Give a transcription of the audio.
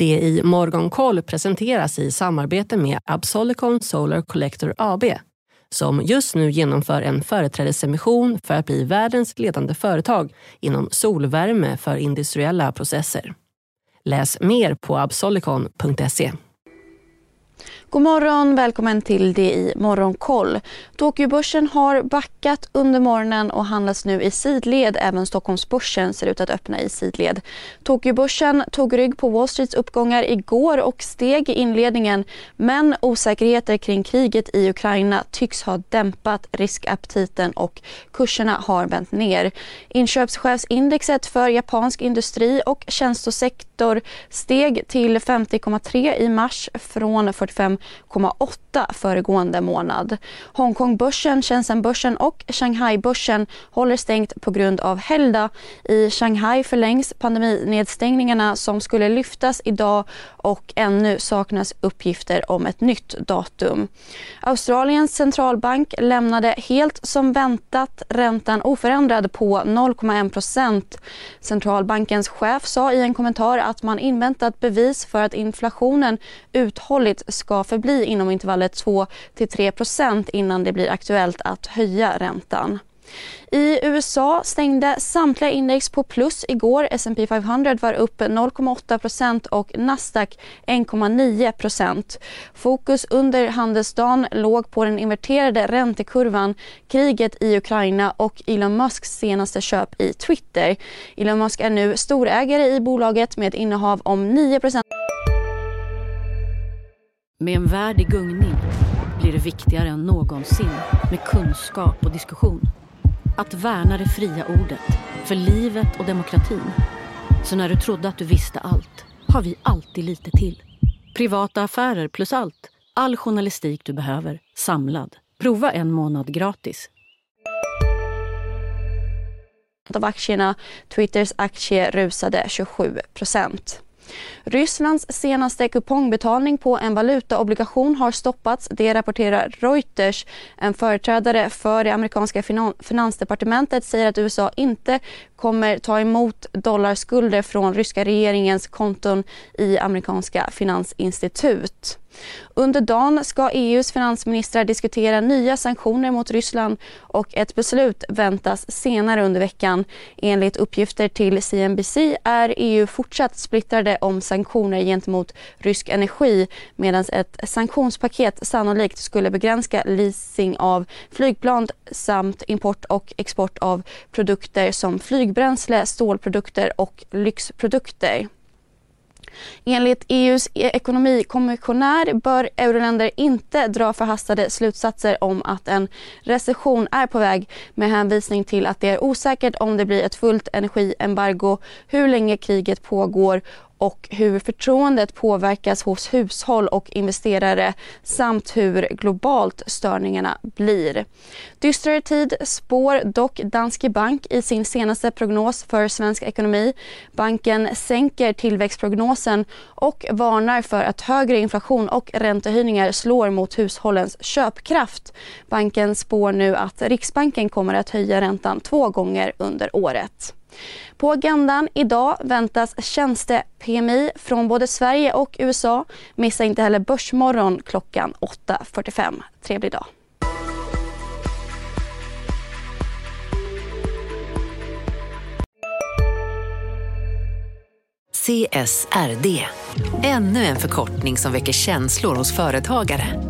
Det i Morgonkoll presenteras i samarbete med Absolicon Solar Collector AB som just nu genomför en företrädesemission för att bli världens ledande företag inom solvärme för industriella processer. Läs mer på absolicon.se. God morgon, välkommen till det i Morgonkoll. Tokyobörsen har backat under morgonen och handlas nu i sidled. Även Stockholmsbörsen ser ut att öppna i sidled. Tokyobörsen tog rygg på Wall Streets uppgångar igår och steg i inledningen. Men osäkerheter kring kriget i Ukraina tycks ha dämpat riskaptiten och kurserna har vänt ner. Inköpschefsindexet för japansk industri och tjänstesektor steg till 50,3 i mars från 45 5,8 föregående månad. Hongkongbörsen, Shenzhenbörsen och Shanghaibörsen håller stängt på grund av helgdag. I Shanghai förlängs pandeminedstängningarna som skulle lyftas idag och ännu saknas uppgifter om ett nytt datum. Australiens centralbank lämnade helt som väntat räntan oförändrad på 0,1 procent. Centralbankens chef sa i en kommentar att man inväntat bevis för att inflationen uthålligt ska förbli inom intervallet 2 3% innan det blir aktuellt att höja räntan. I USA stängde samtliga index på plus igår. S&P 500 var upp 0,8% och Nasdaq 1,9% Fokus under handelsdagen låg på den inverterade räntekurvan, kriget i Ukraina och Elon Musks senaste köp i Twitter. Elon Musk är nu storägare i bolaget med ett innehav om 9 med en värld i gungning blir det viktigare än någonsin med kunskap och diskussion. Att värna det fria ordet, för livet och demokratin. Så när du trodde att du visste allt, har vi alltid lite till. Privata affärer plus allt. All journalistik du behöver, samlad. Prova en månad gratis. Av aktierna, Twitters aktie rusade 27 procent. Rysslands senaste kupongbetalning på en valutaobligation har stoppats. Det rapporterar Reuters. En företrädare för det amerikanska finansdepartementet säger att USA inte kommer ta emot dollarskulder från ryska regeringens konton i amerikanska finansinstitut. Under dagen ska EUs finansministrar diskutera nya sanktioner mot Ryssland och ett beslut väntas senare under veckan. Enligt uppgifter till CNBC är EU fortsatt splittrade om sanktioner gentemot rysk energi medan ett sanktionspaket sannolikt skulle begränsa leasing av flygplan samt import och export av produkter som flygbränsle, stålprodukter och lyxprodukter. Enligt EUs e- ekonomikommissionär bör euroländer inte dra förhastade slutsatser om att en recession är på väg med hänvisning till att det är osäkert om det blir ett fullt energiembargo, hur länge kriget pågår och hur förtroendet påverkas hos hushåll och investerare samt hur globalt störningarna blir. Dystrare tid spår dock Danske Bank i sin senaste prognos för svensk ekonomi. Banken sänker tillväxtprognosen och varnar för att högre inflation och räntehöjningar slår mot hushållens köpkraft. Banken spår nu att Riksbanken kommer att höja räntan två gånger under året. På agendan idag väntas tjänste-PMI från både Sverige och USA. Missa inte heller Börsmorgon klockan 8.45. Trevlig dag. CSRD, ännu en förkortning som väcker känslor hos företagare.